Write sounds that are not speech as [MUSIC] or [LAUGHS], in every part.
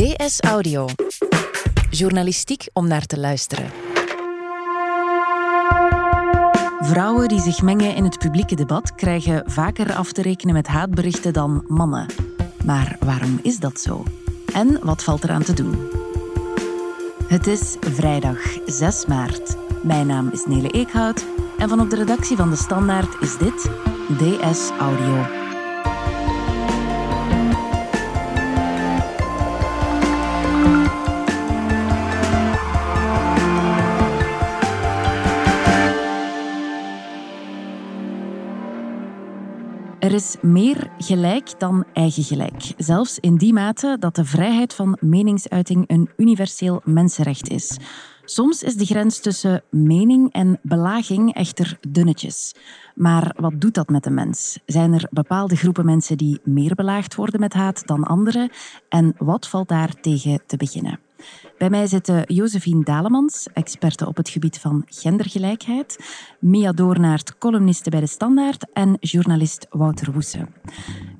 DS Audio. Journalistiek om naar te luisteren. Vrouwen die zich mengen in het publieke debat krijgen vaker af te rekenen met haatberichten dan mannen. Maar waarom is dat zo? En wat valt eraan te doen? Het is vrijdag 6 maart. Mijn naam is Nele Eekhout en van op de redactie van De Standaard is dit DS Audio. Er is meer gelijk dan eigen gelijk. Zelfs in die mate dat de vrijheid van meningsuiting een universeel mensenrecht is. Soms is de grens tussen mening en belaging echter dunnetjes. Maar wat doet dat met de mens? Zijn er bepaalde groepen mensen die meer belaagd worden met haat dan anderen? En wat valt daar tegen te beginnen? Bij mij zitten Josephine Dalemans, experte op het gebied van gendergelijkheid, Mia Doornaert, columniste bij De Standaard en journalist Wouter Woese.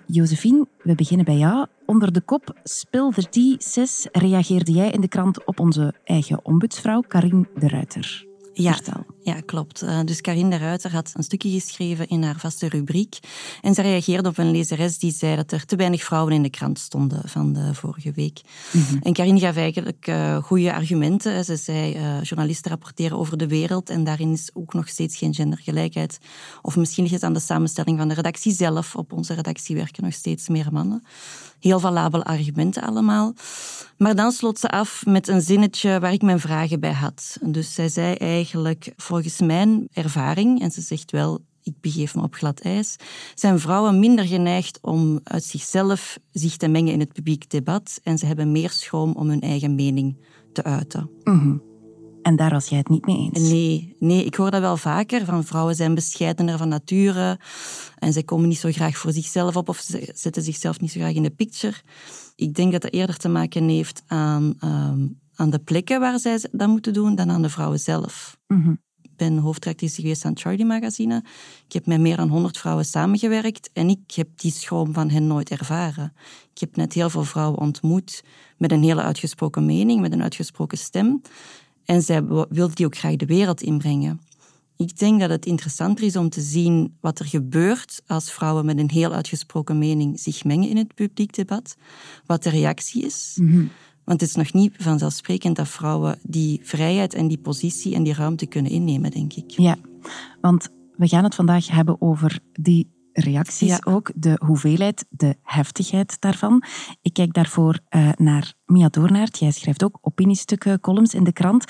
Josephine, we beginnen bij jou. Onder de kop the Tea, sis, reageerde jij in de krant op onze eigen ombudsvrouw Karin de Ruiter. Ja, ja, klopt. Uh, dus Karin de Ruiter had een stukje geschreven in haar vaste rubriek. En ze reageerde op een lezeres die zei dat er te weinig vrouwen in de krant stonden van de vorige week. Mhm. En Karin gaf eigenlijk uh, goede argumenten. Ze zei, uh, journalisten rapporteren over de wereld en daarin is ook nog steeds geen gendergelijkheid. Of misschien ligt het aan de samenstelling van de redactie zelf. Op onze redactie werken nog steeds meer mannen. Heel valabele argumenten allemaal. Maar dan sloot ze af met een zinnetje waar ik mijn vragen bij had. Dus zij zei eigenlijk, volgens mijn ervaring, en ze zegt wel, ik begeef me op glad ijs, zijn vrouwen minder geneigd om uit zichzelf zich te mengen in het publiek debat en ze hebben meer schroom om hun eigen mening te uiten. Mhm. En daar was jij het niet mee eens? Nee, nee, ik hoor dat wel vaker. Van vrouwen zijn bescheidener van nature en zij komen niet zo graag voor zichzelf op of ze zetten zichzelf niet zo graag in de picture. Ik denk dat dat eerder te maken heeft aan, ehm, aan de plekken waar zij dat moeten doen dan aan de vrouwen zelf. Mhm. Ik ben hoofdredactrice geweest aan Charlie Magazine. Ik heb met meer dan 100 vrouwen samengewerkt en ik heb die schroom van hen nooit ervaren. Ik heb net heel veel vrouwen ontmoet met een hele uitgesproken mening, met een uitgesproken stem. En zij wilde die ook graag de wereld inbrengen. Ik denk dat het interessanter is om te zien wat er gebeurt als vrouwen met een heel uitgesproken mening zich mengen in het publiek debat. Wat de reactie is. Mhm. Want het is nog niet vanzelfsprekend dat vrouwen die vrijheid en die positie en die ruimte kunnen innemen, denk ik. Ja, want we gaan het vandaag hebben over die reacties ook, de hoeveelheid, de heftigheid daarvan. Ik kijk daarvoor uh, naar Mia Doornaert. Jij schrijft ook opiniestukken, columns in de krant.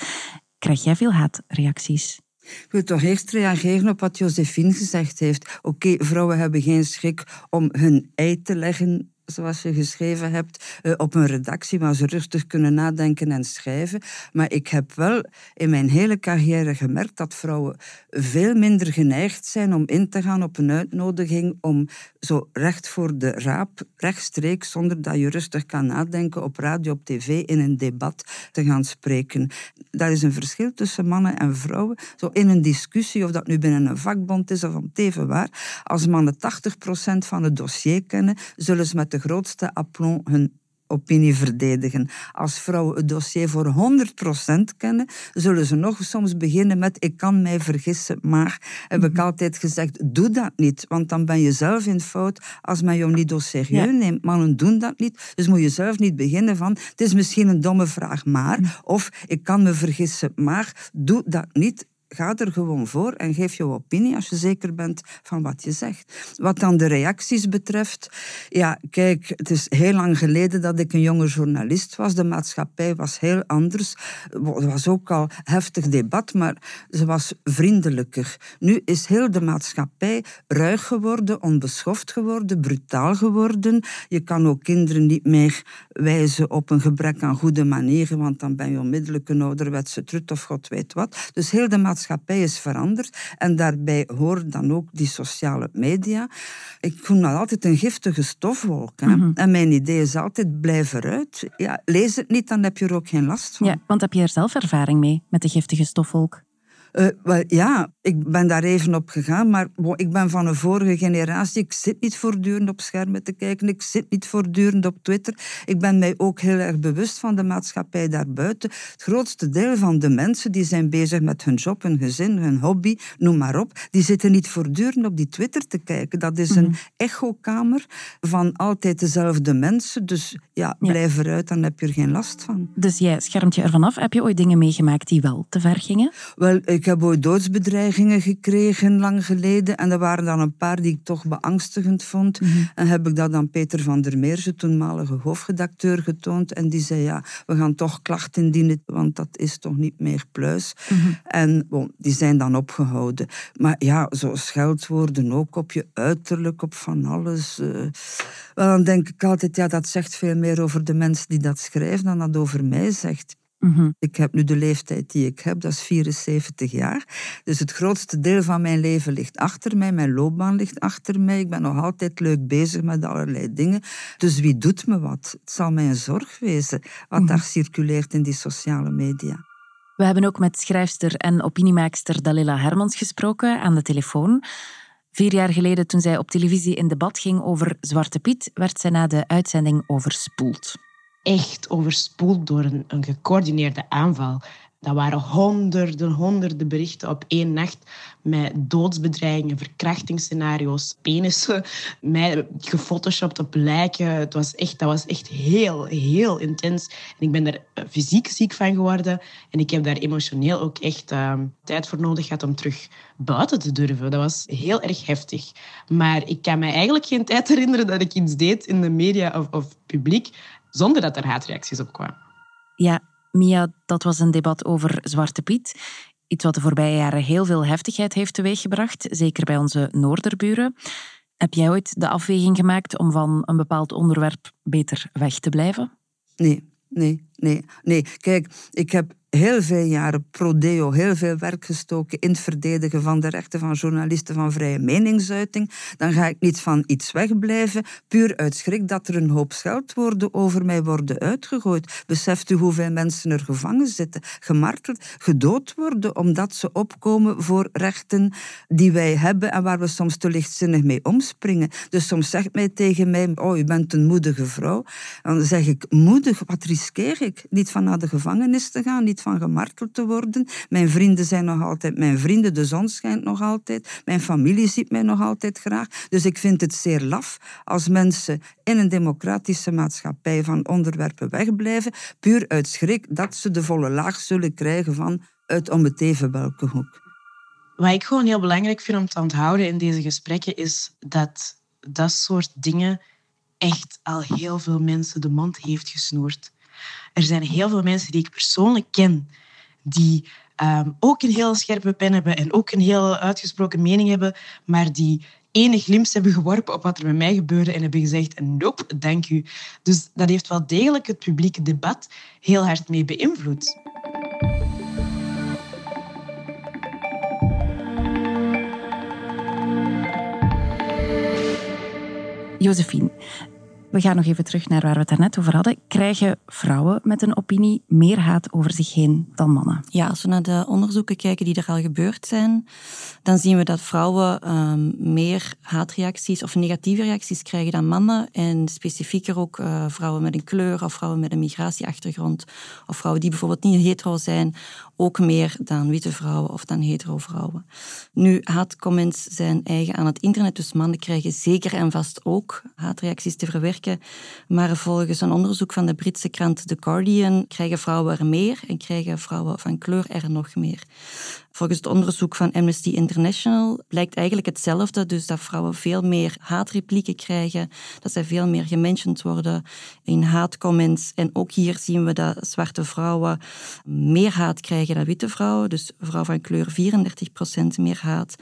Krijg jij veel haatreacties? Ik wil toch eerst reageren op wat Josephine gezegd heeft. Oké, vrouwen hebben geen schrik om hun ei te leggen zoals je geschreven hebt, eh, op een redactie waar ze rustig kunnen nadenken en schrijven. Maar ik heb wel in mijn hele carrière gemerkt dat vrouwen veel minder geneigd zijn om in te gaan op een uitnodiging om zo recht voor de raap, rechtstreeks, zonder dat je rustig kan nadenken, op radio, op tv, in een debat te gaan spreken. Dat is een verschil tussen mannen en vrouwen. Zo in een discussie, of dat nu binnen een vakbond is of om teven waar, als mannen 80% van het dossier kennen, zullen ze met de grootste aplomb hun opinie verdedigen. Als vrouwen het dossier voor 100% kennen, zullen ze nog soms beginnen met ik kan mij vergissen, maar heb ik mhm. altijd gezegd, doe dat niet, want dan ben je zelf in fout als men jou niet serieus neemt. Mannen doen dat niet, dus moet je zelf niet beginnen van het is misschien een domme vraag, maar, mhm. of ik kan me vergissen, maar doe dat niet ga er gewoon voor en geef je opinie als je zeker bent van wat je zegt. Wat dan de reacties betreft, ja, kijk, het is heel lang geleden dat ik een jonge journalist was. De maatschappij was heel anders. Er was ook al heftig debat, maar ze was vriendelijker. Nu is heel de maatschappij ruig geworden, onbeschoft geworden, brutaal geworden. Je kan ook kinderen niet meer wijzen op een gebrek aan goede manieren, want dan ben je onmiddellijk een ouderwetse trut of god weet wat. Dus heel de maatschappij maatschappij is veranderd. En daarbij horen dan ook die sociale media. Ik vond dat altijd een giftige stofwolk. Mhm. En mijn idee is altijd, blijf eruit. Ja, lees het niet, dan heb je er ook geen last van. Ja, want heb je er zelf ervaring mee met de giftige stofwolk? Uh, ja, ik ben daar even op gegaan, maar ik ben van een vorige generatie. Ik zit niet voortdurend op schermen te kijken, ik zit niet voortdurend op Twitter. Ik ben mij ook heel erg bewust van de maatschappij daarbuiten. Het grootste deel van de mensen die zijn bezig met hun job, hun gezin, hun hobby, noem maar op, die zitten niet voortdurend op die Twitter te kijken. Dat is een mm echokamer van altijd dezelfde mensen. Dus ja, blijf eruit, dan heb je er geen last van. Dus jij schermt je ervan af. Heb je ooit dingen meegemaakt die wel te ver gingen? Wel, ik heb ooit doodsbedreigingen gekregen lang geleden. En er waren dan een paar die ik toch beangstigend vond. Mhm. En heb ik dat aan Peter van der Meerse, toenmalige hoofdredacteur, getoond. En die zei, ja, we gaan toch klachten indienen, want dat is toch niet meer pluis. Mhm. En bon, die zijn dan opgehouden. Maar ja, zo scheldwoorden ook op je uiterlijk, op van alles. Uh, wel, dan denk ik altijd, ja, dat zegt veel meer over de mensen die dat schrijven dan dat over mij zegt. Mhm. Ik heb nu de leeftijd die ik heb, dat is 74 jaar. Dus het grootste deel van mijn leven ligt achter mij, mijn loopbaan ligt achter mij. Ik ben nog altijd leuk bezig met allerlei dingen. Dus wie doet me wat? Het zal mij een zorg wezen wat mhm. daar circuleert in die sociale media. We hebben ook met schrijfster en opiniemaakster Dalila Hermans gesproken aan de telefoon. Vier jaar geleden, toen zij op televisie in debat ging over Zwarte Piet, werd zij na de uitzending overspoeld echt overspoeld door een, een gecoördineerde aanval. Dat waren honderden, honderden berichten op één nacht met doodsbedreigingen, verkrachtingsscenario's, penissen, mij gefotoshopt op lijken. Het was echt, dat was echt heel, heel intens. En ik ben daar eh, fysiek ziek van geworden. En ik heb daar emotioneel ook echt uh, tijd voor nodig gehad om terug buiten te durven. Dat was heel erg heftig. Maar ik kan me eigenlijk geen tijd herinneren dat ik iets deed in de media of, of publiek zonder dat er haatreacties op kwamen. Ja, Mia, dat was een debat over Zwarte Piet. Iets wat de voorbije jaren heel veel heftigheid heeft teweeggebracht, zeker bij onze noorderburen. Heb jij ooit de afweging gemaakt om van een bepaald onderwerp beter weg te blijven? Nee, nee, nee, nee. Kijk, ik heb heel veel jaren pro-deo, heel veel werk gestoken in het verdedigen van de rechten van journalisten van vrije meningsuiting, dan ga ik niet van iets wegblijven, puur uit schrik dat er een hoop scheldwoorden over mij worden uitgegooid. Beseft u hoeveel mensen er gevangen zitten, gemarteld, gedood worden, omdat ze opkomen voor rechten die wij hebben en waar we soms te lichtzinnig mee omspringen. Dus soms zegt mij tegen mij, oh, u bent een moedige vrouw. Dan zeg ik, moedig, wat riskeer ik? Niet van naar de gevangenis te gaan, niet van gemarteld te worden. Mijn vrienden zijn nog altijd mijn vrienden, de zon schijnt nog altijd. Mijn familie ziet mij nog altijd graag. Dus ik vind het zeer laf als mensen in een democratische maatschappij van onderwerpen wegblijven, puur uit schrik dat ze de volle laag zullen krijgen van uit om het even welke hoek. Wat ik gewoon heel belangrijk vind om te onthouden in deze gesprekken is dat dat soort dingen echt al heel veel mensen de mond heeft gesnoerd. Er zijn heel veel mensen die ik persoonlijk ken, die ehm, ook een heel scherpe pen hebben en ook een heel uitgesproken mening hebben, maar die enig glimp hebben geworpen op wat er met mij gebeurde en hebben gezegd, nope, dank u. Dus dat heeft wel degelijk het publieke debat heel hard mee beïnvloed. Josephine, we gaan nog even terug naar waar we het daarnet over hadden. Krijgen vrouwen met een opinie meer haat over zich heen dan mannen? Ja, als we naar de onderzoeken kijken die er al gebeurd zijn, dan zien we dat vrouwen um, meer haatreacties of negatieve reacties krijgen dan mannen. En specifieker ook uh, vrouwen met een kleur of vrouwen met een migratieachtergrond. Of vrouwen die bijvoorbeeld niet hetero zijn, ook meer dan witte vrouwen of dan hetero vrouwen. Nu, haatcomments zijn eigen aan het internet, dus mannen krijgen zeker en vast ook haatreacties te verwerken maar volgens een onderzoek van de Britse krant The Guardian krijgen vrouwen er meer en krijgen vrouwen van kleur er nog meer. Volgens het onderzoek van Amnesty International blijkt eigenlijk hetzelfde, dus dat vrouwen veel meer haatreplieken krijgen, dat zij veel meer gementioned worden in haatcomments. En ook hier zien we dat zwarte vrouwen meer haat krijgen dan witte vrouwen, dus vrouwen van kleur 34% meer haat.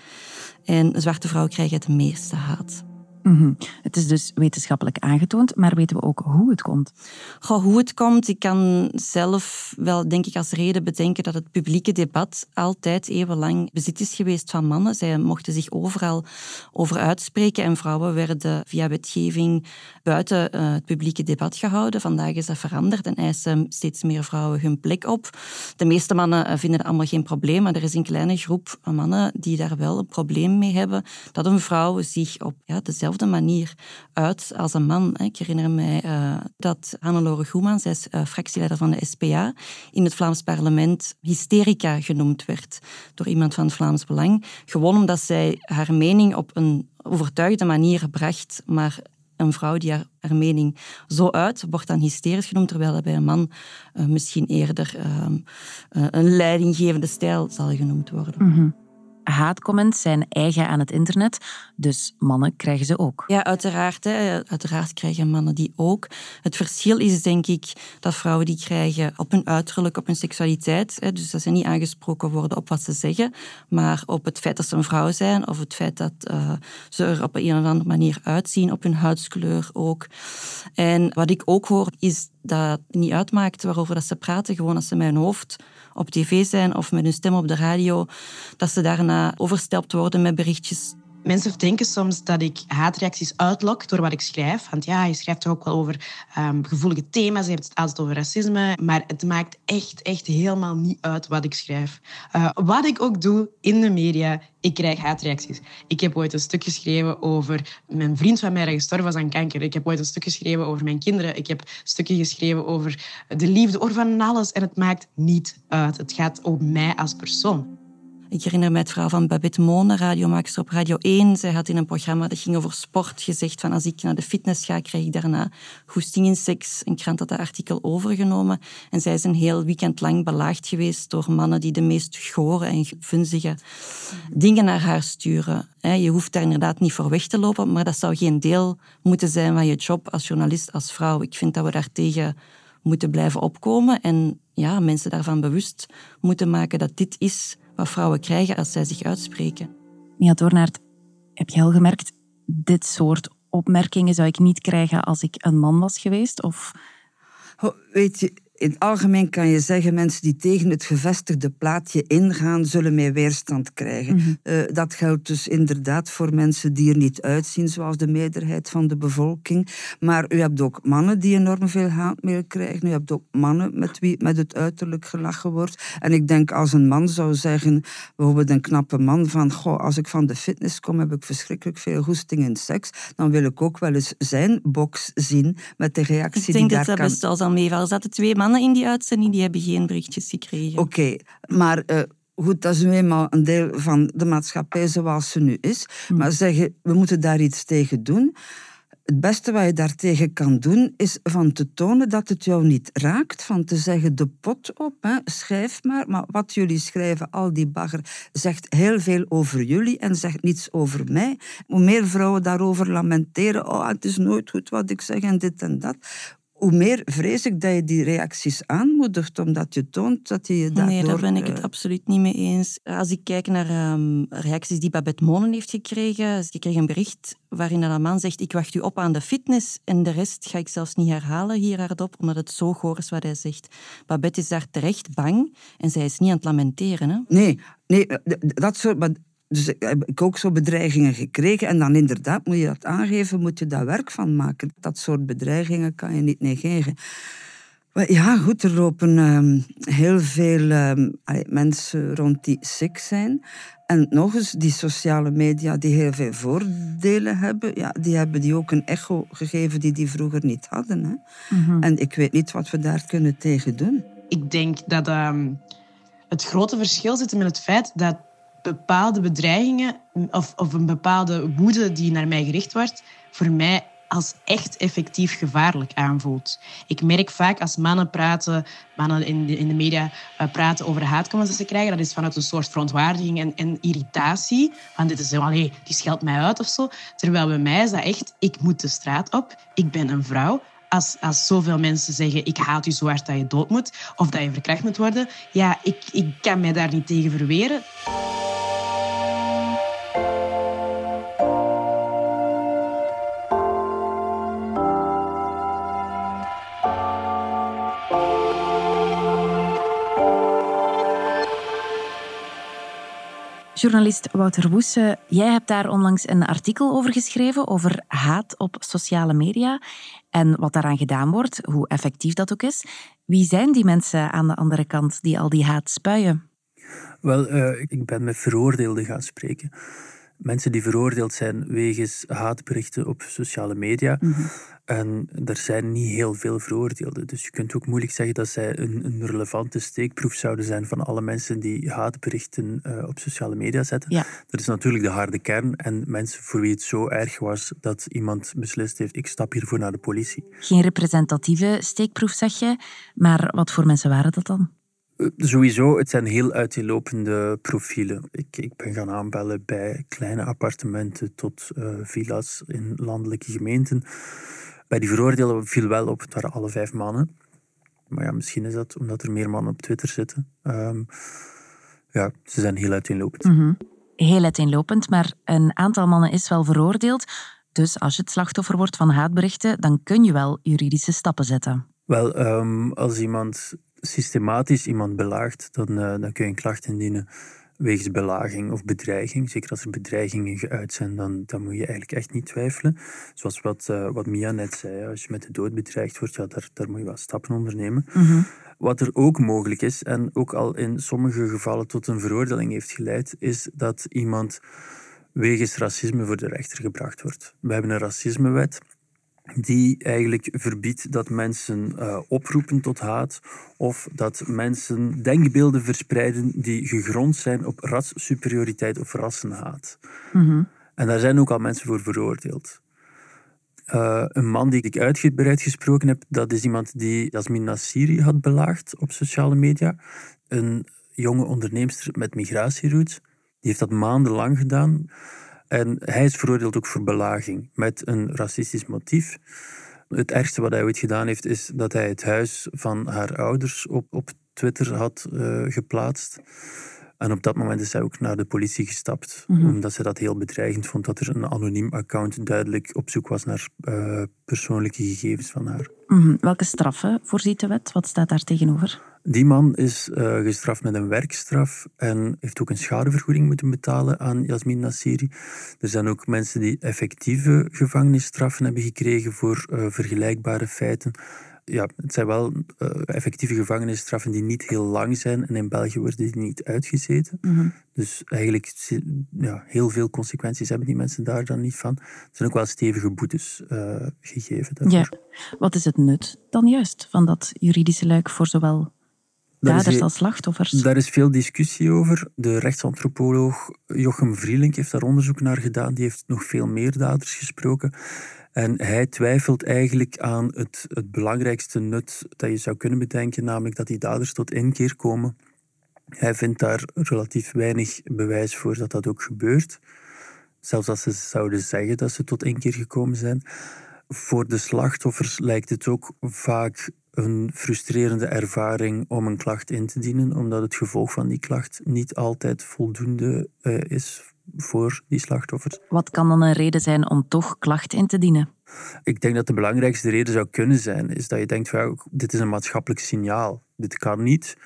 En zwarte vrouwen krijgen het meeste haat. Mhm. Het is dus wetenschappelijk aangetoond, maar weten we ook hoe het komt? Goh, hoe het komt, ik kan zelf wel denk ik als reden bedenken dat het publieke debat altijd eeuwenlang bezit is geweest van mannen. Zij mochten zich overal over uitspreken en vrouwen werden via wetgeving buiten eh, het publieke debat gehouden. Vandaag is dat veranderd en eisen steeds meer vrouwen hun plek op. De meeste mannen eh, vinden het allemaal geen probleem, maar er is een kleine groep mannen die daar wel een probleem mee hebben dat een vrouw zich op ja, dezelfde manier uit als een man. Ik herinner mij uh, dat Hannelore Goeman, zij is fractieleider van de SPA, in het Vlaams parlement hysterica genoemd werd door iemand van het Vlaams Belang. Gewoon omdat zij haar mening op een overtuigde manier bracht, maar een vrouw die haar, mening zo uit, wordt dan hysterisch genoemd, terwijl dat bij een man uh, misschien eerder uh, een leidinggevende stijl zal genoemd worden. -hmm haatcomments zijn eigen aan het internet, dus mannen krijgen ze ook. Ja, uiteraard. Uiteraard krijgen mannen die ook. Het verschil is denk ik dat vrouwen die krijgen op hun uiterlijk, op hun seksualiteit, hè, dus dat ze niet aangesproken worden op wat ze zeggen, maar op het feit dat ze een vrouw zijn of het feit dat uh, ze er op een of andere manier uitzien, op hun huidskleur ook. En wat ik ook hoor is dat het niet uitmaakt waarover dat ze praten, gewoon als ze mijn hoofd op tv zijn of met hun stem op de radio, dat ze daarna overstelpt worden met berichtjes Mensen denken soms dat ik haatreacties uitlok door wat ik schrijf. Want ja, je schrijft toch ook wel over um, gevoelige thema's. Je hebt het altijd over racisme. Maar het maakt echt, echt helemaal niet uit wat ik schrijf. Uh, wat ik ook doe in de media, ik krijg haatreacties. Ik heb ooit een stuk geschreven over mijn vriend van mij die gestorven was aan kanker. Ik heb ooit een stuk geschreven over mijn kinderen. Ik heb stukken geschreven over de liefde, over van alles. En het maakt niet uit. Het gaat om mij als persoon. Ik herinner me het verhaal van Babette Mone, radiomaker op Radio 1. Zij had in een programma dat ging over sport gezegd van als ik naar de fitness ga, krijg ik daarna goesting in seks. Een krant had dat artikel overgenomen. En zij is een heel weekend lang belaagd geweest door mannen die de meest gore en vunzige dingen naar haar sturen. Je hoeft daar inderdaad niet voor weg te lopen, maar dat zou geen deel moeten zijn van je job als journalist, als vrouw. Ik vind dat we daartegen moeten blijven opkomen en ja, mensen daarvan bewust moeten maken dat dit is wat vrouwen krijgen als zij zich uitspreken. Mia Doornaert, heb je al gemerkt, dit soort opmerkingen zou ik niet krijgen als ik een man was geweest? Of... weet je, in het algemeen kan je zeggen, mensen die tegen het gevestigde plaatje ingaan, zullen meer weerstand krijgen. Mhm. Eh, dat geldt dus inderdaad voor mensen die er niet uitzien, zoals de meerderheid van de bevolking. Maar u hebt ook mannen die enorm veel haatmail krijgen. U hebt ook mannen met wie met het uiterlijk gelachen wordt. En ik denk als een man zou zeggen, bijvoorbeeld een knappe man, van goh, als ik van de fitness kom, heb ik verschrikkelijk veel goesting in seks, dan wil ik ook wel eens zijn box zien met de reactie die daar kan... Ik denk dat dat best wel zal meevallen. Zaten twee mannen in die uitzending die hebben geen berichtjes gekregen. Oké, maar uh, goed, dat is nu eenmaal een deel van de maatschappij zoals ze nu is. Hm. Maar zeggen, we moeten daar iets tegen doen. Het beste wat je daartegen kan doen, is van te tonen dat het jou niet raakt. Van te zeggen, de pot op, hè, schrijf maar. Maar wat jullie schrijven, al die bagger, zegt heel veel over jullie en zegt niets over mij. Hoe meer vrouwen daarover lamenteren, oh, het is nooit goed wat ik zeg en dit en dat hoe meer vrees ik dat je die reacties aanmoedigt, omdat je toont dat je je daardoor... Nee, daar ben ik het absoluut niet mee eens. Als ik kijk naar um, reacties die Babette Monen heeft gekregen, ik kreeg een bericht waarin een man zegt, ik wacht u op aan de fitness en de rest ga ik zelfs niet herhalen hier hardop, omdat het zo goor is wat hij zegt. Babette is daar terecht bang en zij is niet aan het lamenteren. Hè? Nee, nee dat soort... Dus heb ik ook zo bedreigingen gekregen. En dan inderdaad moet je dat aangeven, moet je daar werk van maken. Dat soort bedreigingen kan je niet negeren. Maar ja, goed, er lopen um, heel veel um, mensen rond die sick zijn. En nog eens, die sociale media die heel veel voordelen hebben, ja, die hebben die ook een echo gegeven die die vroeger niet hadden. Hè. Mm -hmm. En ik weet niet wat we daar kunnen tegen doen. Ik denk dat um, het grote verschil zit in het feit dat bepaalde bedreigingen of, of een bepaalde woede die naar mij gericht wordt, voor mij als echt effectief gevaarlijk aanvoelt. Ik merk vaak als mannen praten, mannen in de, in de media uh, praten over haatcomments dat ze krijgen, dat is vanuit een soort verontwaardiging en, en irritatie. Van dit is allee, die scheldt mij uit of zo. Terwijl bij mij is dat echt, ik moet de straat op, ik ben een vrouw. Als, als zoveel mensen zeggen, ik haat u zo dat je dood moet, of dat je verkracht moet worden, ja, ik, ik kan mij daar niet tegen verweren. Journalist Wouter Woese, jij hebt daar onlangs een artikel over geschreven over haat op sociale media en wat daaraan gedaan wordt, hoe effectief dat ook is. Wie zijn die mensen aan de andere kant die al die haat spuien? Wel, uh, ik ben met veroordeelden gaan spreken mensen die veroordeeld zijn wegens haatberichten op sociale media. Mhm. En er zijn niet heel veel veroordeelden. Dus je kunt ook moeilijk zeggen dat zij een, een relevante steekproef zouden zijn van alle mensen die haatberichten uh, op sociale media zetten. Ja. Dat is natuurlijk de harde kern. En mensen voor wie het zo erg was dat iemand beslist heeft: ik stap hiervoor naar de politie. Geen representatieve steekproef, zeg je. Maar wat voor mensen waren dat dan? Eh, sowieso, het zijn heel uiteenlopende profielen. Ik, ik ben gaan aanbellen bij kleine appartementen tot uh, villa's in landelijke gemeenten. Bij die veroordeelden viel wel op, het waren alle vijf mannen. Maar ja, misschien is dat omdat er meer mannen op Twitter zitten. Um, ja, ze zijn heel uiteenlopend. Mm Heel uiteenlopend, maar een aantal mannen is wel veroordeeld. Dus als je het slachtoffer wordt van haatberichten, dan kun je wel juridische stappen zetten. Wel, um, als iemand systematisch iemand belaagt, dan, uh, dan kun je een klacht indienen wegens belaging of bedreiging. Zeker als er bedreigingen geuit zijn, dan, dan moet je eigenlijk echt niet twijfelen. Zoals wat, uh, wat Mia net zei, als je met de dood bedreigd wordt, ja, daar, daar moet je wel stappen ondernemen. Mhm. Wat er ook mogelijk is, en ook al in sommige gevallen tot een veroordeling heeft geleid, is dat iemand wegens racisme voor de rechter gebracht wordt. We hebben een racismewet die eigenlijk verbiedt dat mensen uh, oproepen tot haat of dat mensen denkbeelden verspreiden die gegrond zijn op rassuperioriteit of rassenhaat. Mm En daar zijn ook al mensen voor veroordeeld. Uh, een man die ik uitgebreid gesproken heb, dat is iemand die Yasmin Nassiri had belaagd op sociale media. Een jonge onderneemster met migratieroots. Die heeft dat maandenlang gedaan. En hij is veroordeeld ook voor belaging met een racistisch motief. Het ergste wat hij ooit gedaan heeft, is dat hij het huis van haar ouders op, op Twitter had uh, geplaatst. En op dat moment is zij ook naar de politie gestapt, Mhm. omdat ze dat heel bedreigend vond dat er een anoniem account duidelijk op zoek was naar uh, persoonlijke gegevens van haar. Mhm. Welke straffen voorziet de wet? Wat staat daar tegenover? Die man is uh, gestraft met een werkstraf en heeft ook een schadevergoeding moeten betalen aan Yasmin Nassiri. Er zijn ook mensen die effectieve gevangenisstraffen hebben gekregen voor uh, vergelijkbare feiten. Ja, het zijn wel uh, effectieve gevangenisstraffen die niet heel lang zijn en in België worden die niet uitgezeten. Mm Dus eigenlijk ja, heel veel consequenties hebben die mensen daar dan niet van. Er zijn ook wel stevige boetes gegeven daarvoor. Ja. Wat is het nut dan juist van dat juridische luik voor zowel daders als slachtoffers? Daar is veel discussie over. De rechtsantropoloog Jochem Vrielink heeft daar onderzoek naar gedaan. Die heeft nog veel meer daders gesproken. En hij twijfelt eigenlijk aan het, het belangrijkste nut dat je zou kunnen bedenken, namelijk dat die daders tot inkeer komen. Hij vindt daar relatief weinig bewijs voor dat dat ook gebeurt. Zelfs als ze zouden zeggen dat ze tot inkeer gekomen zijn. Voor de slachtoffers lijkt het ook vaak een frustrerende ervaring om een klacht in te dienen, omdat het gevolg van die klacht niet altijd voldoende uh, is voor die slachtoffers. Wat kan dan een reden zijn om toch klacht in te dienen? Ik denk dat de belangrijkste reden zou kunnen zijn, is dat je denkt, dit is een maatschappelijk signaal. Dit kan niet.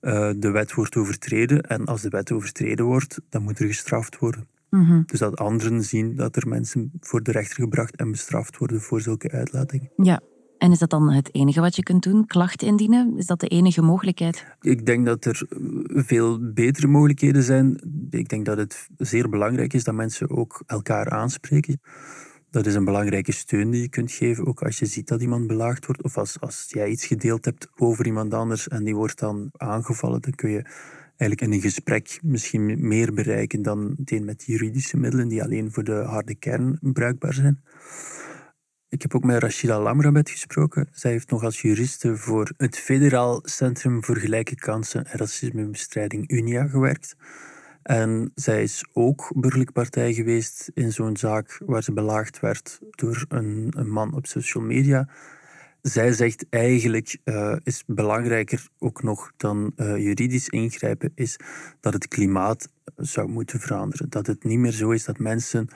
Uh, de wet wordt overtreden en als de wet overtreden wordt, dan moet er gestraft worden. Mm -hmm. Dus dat anderen zien dat er mensen voor de rechter gebracht en bestraft worden voor zulke uitlatingen. Ja, en is dat dan het enige wat je kunt doen? Klacht indienen? Is dat de enige mogelijkheid? Ik denk dat er veel betere mogelijkheden zijn. Ik denk dat het zeer belangrijk is dat mensen ook elkaar aanspreken. Dat is een belangrijke steun die je kunt geven, ook als je ziet dat iemand belaagd wordt. Of als, als jij iets gedeeld hebt over iemand anders en die wordt dan aangevallen, dan kun je eigenlijk in een gesprek misschien meer bereiken dan meteen met juridische middelen die alleen voor de harde kern bruikbaar zijn. Ik heb ook met Rashida Lamrabet gesproken. Zij heeft nog als juriste voor het Federaal Centrum voor Gelijke Kansen en Racismebestrijding UNIA gewerkt. En zij is ook burgerlijk partij geweest in zo'n zaak waar ze belaagd werd door een, een man op social media. Zij zegt eigenlijk uh, is belangrijker ook nog dan uh, juridisch ingrijpen, is dat het klimaat zou moeten veranderen. Dat het niet meer zo is dat mensen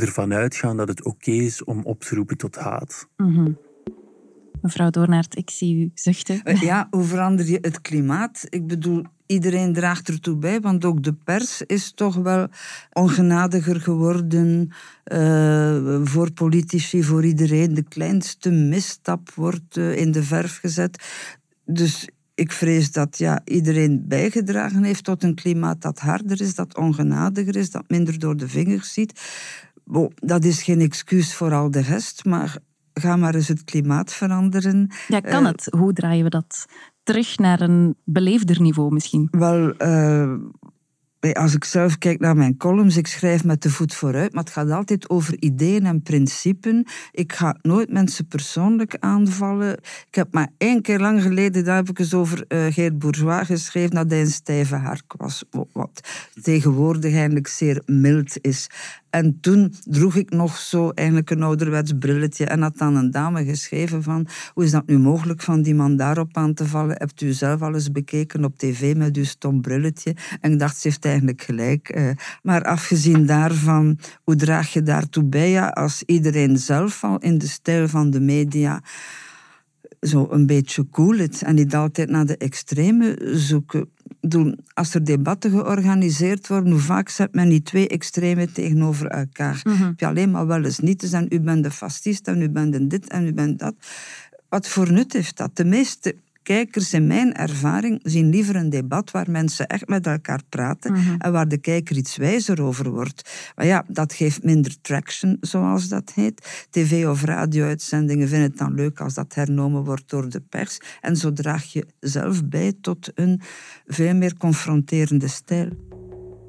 ervan uitgaan dat het oké okay is om op te roepen tot haat. Mm -hmm. Mevrouw Doornaert, ik zie u zuchten. Uh, ja, hoe verander je het klimaat? Ik bedoel, iedereen draagt ertoe bij, want ook de pers is toch wel ongenadiger geworden uh, voor politici, voor iedereen. De kleinste misstap wordt uh, in de verf gezet. Dus ik vrees dat ja, iedereen bijgedragen heeft tot een klimaat dat harder is, dat ongenadiger is, dat minder door de vingers ziet. Dat is geen excuus voor al de rest, maar ga maar eens het klimaat veranderen. Ja, kan het? Hoe draaien we dat terug naar een beleefder niveau misschien? Wel, uh, als ik zelf kijk naar mijn columns, ik schrijf met de voet vooruit, maar het gaat altijd over ideeën en principes. Ik ga nooit mensen persoonlijk aanvallen. Ik heb maar één keer lang geleden, daar heb ik eens over uh, Geert Bourgeois geschreven, dat hij een stijve hark was. Wat tegenwoordig eigenlijk zeer mild is. En toen droeg ik nog zo eigenlijk een ouderwets brilletje en had dan een dame geschreven van hoe is dat nu mogelijk van die man daarop aan te vallen? Hebt u zelf al eens bekeken op tv met uw stom brilletje? En ik dacht, ze heeft eigenlijk gelijk. Eh. Maar afgezien daarvan, hoe draag je daartoe bij? Ja, als iedereen zelf al in de stijl van de media zo een beetje cool is en niet altijd naar de extreme zoeken als er debatten georganiseerd worden, hoe vaak zet men die twee extremen tegenover elkaar? Mm Heb je alleen maar wel eens niet te zijn, u bent de fascist en u bent dit en u bent dat. Wat voor nut heeft dat? De meeste kijkers in mijn ervaring zien liever een debat waar mensen echt met elkaar praten mhm. en waar de kijker iets wijzer over wordt. Maar ja, dat geeft minder traction, zoals dat heet. TV- of radio-uitzendingen vinden het dan leuk als dat hernomen wordt door de pers. En zo draag je zelf bij tot een veel meer confronterende stijl.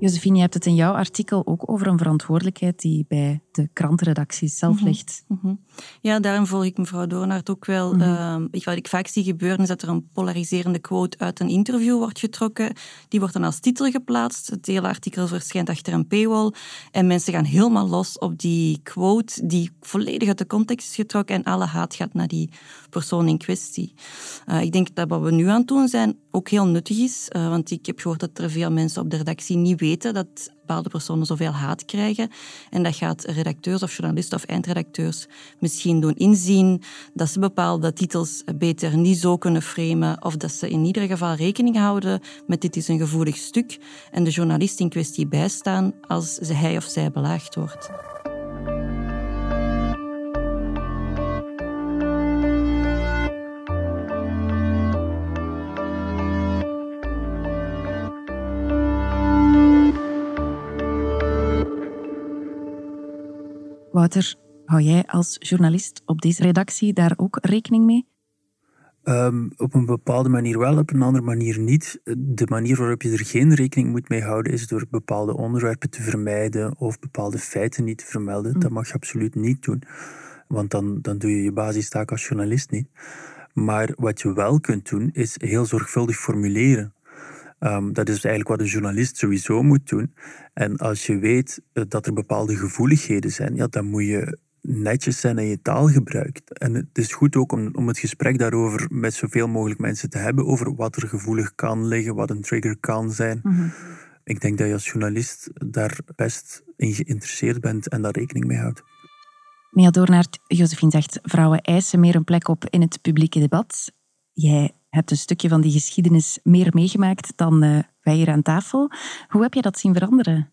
Josephine, je hebt het in jouw artikel ook over een verantwoordelijkheid die bij de krantenredacties zelf mhm. ligt. Mhm. Ja, daarom volg ik mevrouw Doornaert ook wel. Mm wat ik vaak zie gebeuren is dat er een polariserende quote uit een interview wordt getrokken. Die wordt dan als titel geplaatst. Het hele artikel verschijnt achter een paywall. En mensen gaan helemaal los op die quote die volledig uit de context is getrokken en alle haat gaat naar die persoon in kwestie. Uh, ik denk dat wat we nu aan het doen zijn ook heel nuttig is. Uh, want ik heb gehoord dat er veel mensen op de redactie niet weten dat bepaalde personen zoveel haat krijgen. En dat gaat redacteurs of journalisten of eindredacteurs misschien doen inzien dat ze bepaalde titels beter niet zo kunnen framen of dat ze in ieder geval rekening houden met dit is een gevoelig stuk en de journalist in kwestie bijstaan als hij of zij belaagd wordt. Wouter, hou jij als journalist op deze redactie daar ook rekening mee? Um, op een bepaalde manier wel, op een andere manier niet. De manier waarop je er geen rekening moet mee houden is door bepaalde onderwerpen te vermijden of bepaalde feiten niet te vermelden. Dat mm. mag je absoluut niet doen, want dan, dan doe je je basistaak als journalist niet. Maar wat je wel kunt doen, is heel zorgvuldig formuleren. Um, dat is eigenlijk wat een journalist sowieso moet doen. En als je weet eh, dat er bepaalde gevoeligheden zijn, ja, dan moet je netjes zijn in je taalgebruik. En het is goed ook om, om het gesprek daarover met zoveel mogelijk mensen te hebben, over wat er gevoelig kan liggen, wat een trigger kan zijn. Mhm. Ik denk dat je als journalist daar best in geïnteresseerd bent en daar rekening mee houdt. Mia Doornaert, Josephine zegt, vrouwen eisen meer een plek op in het publieke debat. Jij hebt een stukje van die geschiedenis meer meegemaakt dan uh, wij hier aan tafel. Hoe heb je dat zien veranderen?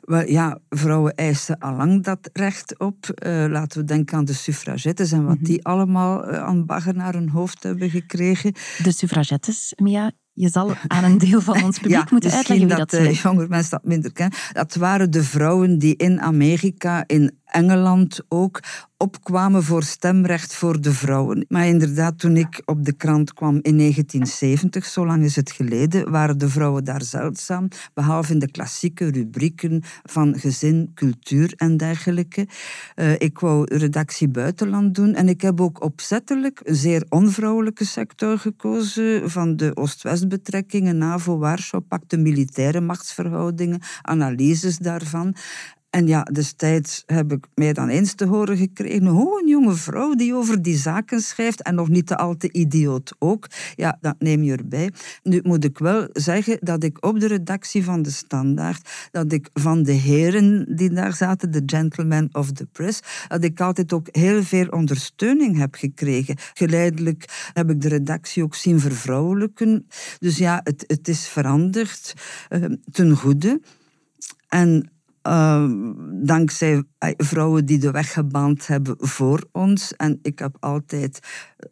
Wel, ja, vrouwen eisen allang dat recht op. Uh, laten we denken aan de suffragettes en wat mhm. die allemaal uh, aan bagger naar hun hoofd hebben gekregen. De suffragettes, Mia, je zal aan een deel van ons [LAUGHS] publiek moeten uitleggen wie dat, dat zijn. jonger mensen dat minder kennen. Dat waren de vrouwen die in Amerika, in Engeland ook, opkwamen voor stemrecht voor de vrouwen. Maar inderdaad, toen ik op de krant kwam in 1970, zo lang is het geleden, waren de vrouwen daar zeldzaam, behalve in de klassieke rubrieken van gezin, cultuur en dergelijke. Uh, ik wou redactie buitenland doen en ik heb ook opzettelijk een zeer onvrouwelijke sector gekozen van de Oost-West-betrekkingen, NAVO, Warschau, de militaire machtsverhoudingen, analyses daarvan. En ja, destijds heb ik mij dan eens te horen gekregen. Oh, een jonge vrouw die over die zaken schrijft en nog niet te al te idioot ook. Ja, dat neem je erbij. Nu moet ik wel zeggen dat ik op de redactie van de Standaard, dat ik van de heren die daar zaten, de gentlemen of the press, dat ik altijd ook heel veel ondersteuning heb gekregen. Geleidelijk heb ik de redactie ook zien vervrouwelijken. Dus ja, het, het is veranderd uh, ten goede. En uh, dankzij vrouwen die de weg gebaand hebben voor ons. En ik heb altijd,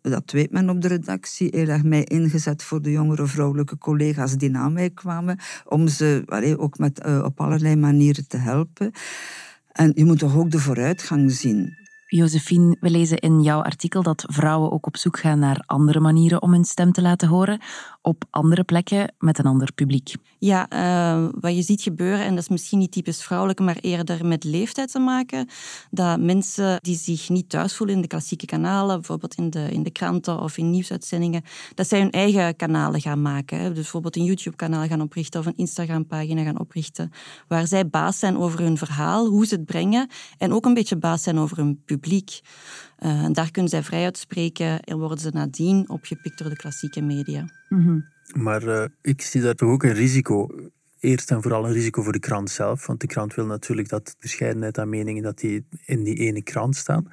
dat weet men op de redactie, heel erg mij ingezet voor de jongere vrouwelijke collega's die na mij kwamen, om ze ook met, uh, op allerlei manieren te helpen. En je moet toch ook de vooruitgang zien. Josephine, we lezen in jouw artikel dat vrouwen ook op zoek gaan naar andere manieren om hun stem te laten horen, op andere plekken met een ander publiek. Ja, uh, wat je ziet gebeuren, en dat is misschien niet typisch vrouwelijk, maar eerder met leeftijd te maken, dat mensen die zich niet thuis voelen in de klassieke kanalen, bijvoorbeeld in de, in de kranten of in nieuwsuitzendingen, dat zij hun eigen kanalen gaan maken. Dus bijvoorbeeld een YouTube-kanaal gaan oprichten of een Instagram-pagina gaan oprichten, waar zij baas zijn over hun verhaal, hoe ze het brengen, en ook een beetje baas zijn over hun publiek. Uh, en daar kunnen zij vrij uitspreken en worden ze nadien opgepikt door de klassieke media. Mm -hmm. Maar uh, ik zie daar toch ook een risico. Eerst en vooral een risico voor de krant zelf. Want de krant wil natuurlijk dat de verscheidenheid aan meningen dat die in die ene krant staan.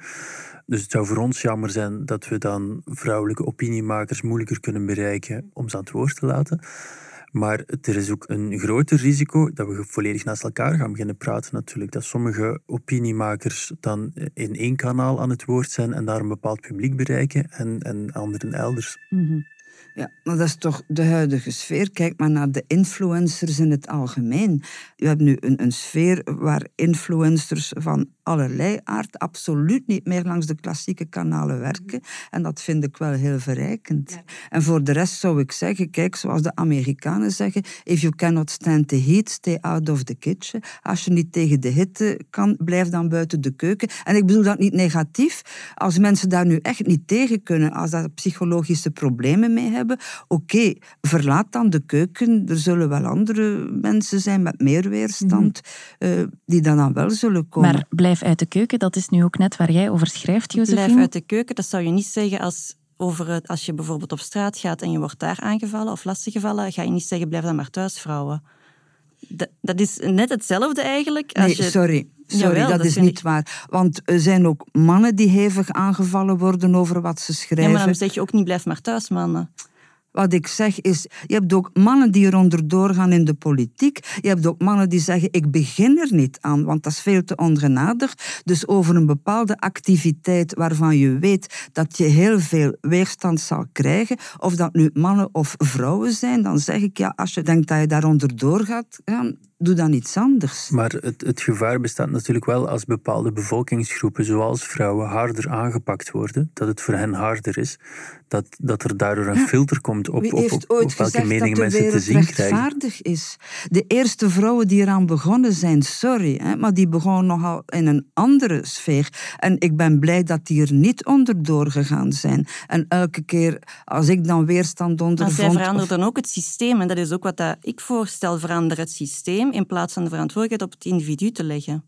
Dus het zou voor ons jammer zijn dat we dan vrouwelijke opiniemakers moeilijker kunnen bereiken om ze aan het woord te laten. Maar er is ook een groter risico dat we volledig naast elkaar gaan beginnen praten natuurlijk. Dat sommige opiniemakers dan in één kanaal aan het woord zijn en daar een bepaald publiek bereiken en, en anderen elders. -hmm. Ja, maar dat is toch de huidige sfeer. Kijk maar naar de influencers in het algemeen. Je hebt nu een, een sfeer waar influencers van allerlei aard absoluut niet meer langs de klassieke kanalen werken. En dat vind ik wel heel verrijkend. En voor de rest zou ik zeggen, kijk, zoals de Amerikanen zeggen, if you cannot stand the heat, stay out of the kitchen. Als je niet tegen de hitte kan, blijf dan buiten de keuken. En ik bedoel dat niet negatief. Als mensen daar nu echt niet tegen kunnen, als daar psychologische problemen mee hebben, oké, verlaat dan de keuken. Er zullen wel andere mensen zijn met meer weerstand, mm -hmm. uh, die dan, dan wel zullen komen. Maar blijf uit de keuken, dat is nu ook net waar jij over schrijft, Josephine. Blijf uit de keuken, dat zou je niet zeggen als, over het, als je bijvoorbeeld op straat gaat en je wordt daar aangevallen of lastiggevallen, ga je niet zeggen blijf dan maar thuis, vrouwen. Dat, dat is net hetzelfde eigenlijk. Als nee, sorry. Sorry, Jawel, dat, dat, is niet waar. Want er zijn ook mannen die hevig aangevallen worden over wat ze schrijven. Ja, maar dan zeg je ook niet blijf maar thuis, mannen. Wat ik zeg is, je hebt ook mannen die eronder doorgaan in de politiek. Je hebt ook mannen die zeggen, ik begin er niet aan, want dat is veel te ongenadig. Dus over een bepaalde activiteit waarvan je weet dat je heel veel weerstand zal krijgen, of dat nu mannen of vrouwen zijn, dan zeg ik, ja, als je denkt dat je daaronder doorgaat, ja, doe dan iets anders. Maar het, het gevaar bestaat natuurlijk wel als bepaalde bevolkingsgroepen, zoals vrouwen, harder aangepakt worden, dat het voor hen harder is, dat, dat er daardoor een filter komt op, op, op, op welke meningen mensen te zien krijgen. rechtvaardig is. De eerste vrouwen die eraan begonnen zijn, sorry, hè, maar die begonnen nogal in een andere sfeer. En ik ben blij dat die er niet onder doorgegaan zijn. En elke keer als ik dan weerstand ondervond... Maar zij veranderden ook het systeem. En dat is ook wat dat ik voorstel, verander het systeem in plaats van de verantwoordelijkheid op het individu te leggen.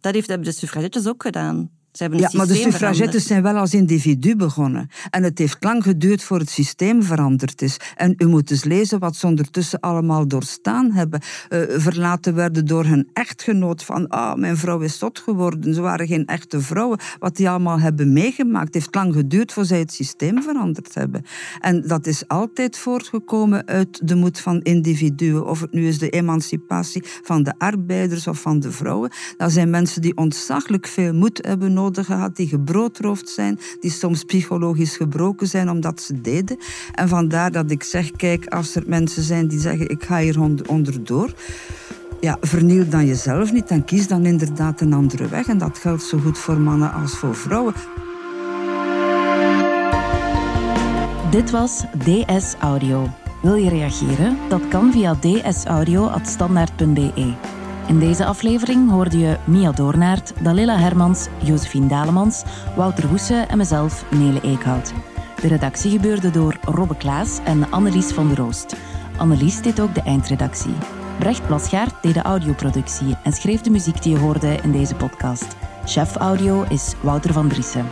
Dat heeft, de suffragettes ook gedaan ja, maar de suffragettes zijn wel als individu begonnen. En het heeft lang geduurd voor het systeem veranderd is. En u moet eens lezen wat ze ondertussen allemaal doorstaan hebben. Uh, verlaten werden door hun echtgenoot van, ah, oh, mijn vrouw is zot geworden. Ze waren geen echte vrouwen. Wat die allemaal hebben meegemaakt, heeft lang geduurd voor zij het systeem veranderd hebben. En dat is altijd voortgekomen uit de moed van individuen. Of het nu is de emancipatie van de arbeiders of van de vrouwen. Dat zijn mensen die ontzaglijk veel moed hebben nodig die gebroodroofd zijn, die soms psychologisch gebroken zijn omdat ze deden. En vandaar dat ik zeg, kijk, als er mensen zijn die zeggen, ik ga hier onderdoor, ja, verniel dan jezelf niet en kies dan inderdaad een andere weg. En dat geldt zo goed voor mannen als voor vrouwen. Dit was DS Audio. Wil je reageren? Dat kan via dsaudio.standaard.be. In deze aflevering hoorde je Mia Doornaert, Dalila Hermans, Josephine Dalemans, Wouter Woesse en mezelf, Nele Eekhout. De redactie gebeurde door Robbe Klaas en Annelies van der Roost. Annelies deed ook de eindredactie. Brecht Plasgaard deed de audioproductie en schreef de muziek die je hoorde in deze podcast. Chef audio is Wouter van Driessen.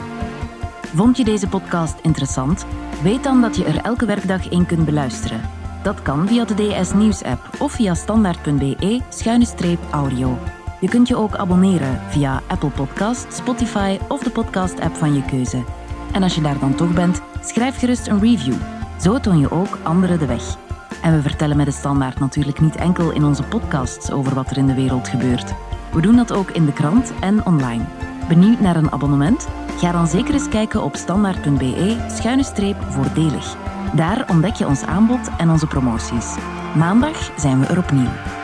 Vond je deze podcast interessant? Weet dan dat je er elke werkdag in kunt beluisteren. Dat kan via de DS Nieuws app of via standaard.be-audio. Je kunt je ook abonneren via Apple Podcast, Spotify of de podcast-app van je keuze. En als je daar dan toch bent, schrijf gerust een review. Zo toon je ook anderen de weg. En we vertellen met de standaard natuurlijk niet enkel in onze podcasts over wat er in de wereld gebeurt. We doen dat ook in de krant en online. Benieuwd naar een abonnement? Ga dan zeker eens kijken op standaard.be-voordelig. Daar ontdek je ons aanbod en onze promoties. Maandag zijn we er opnieuw.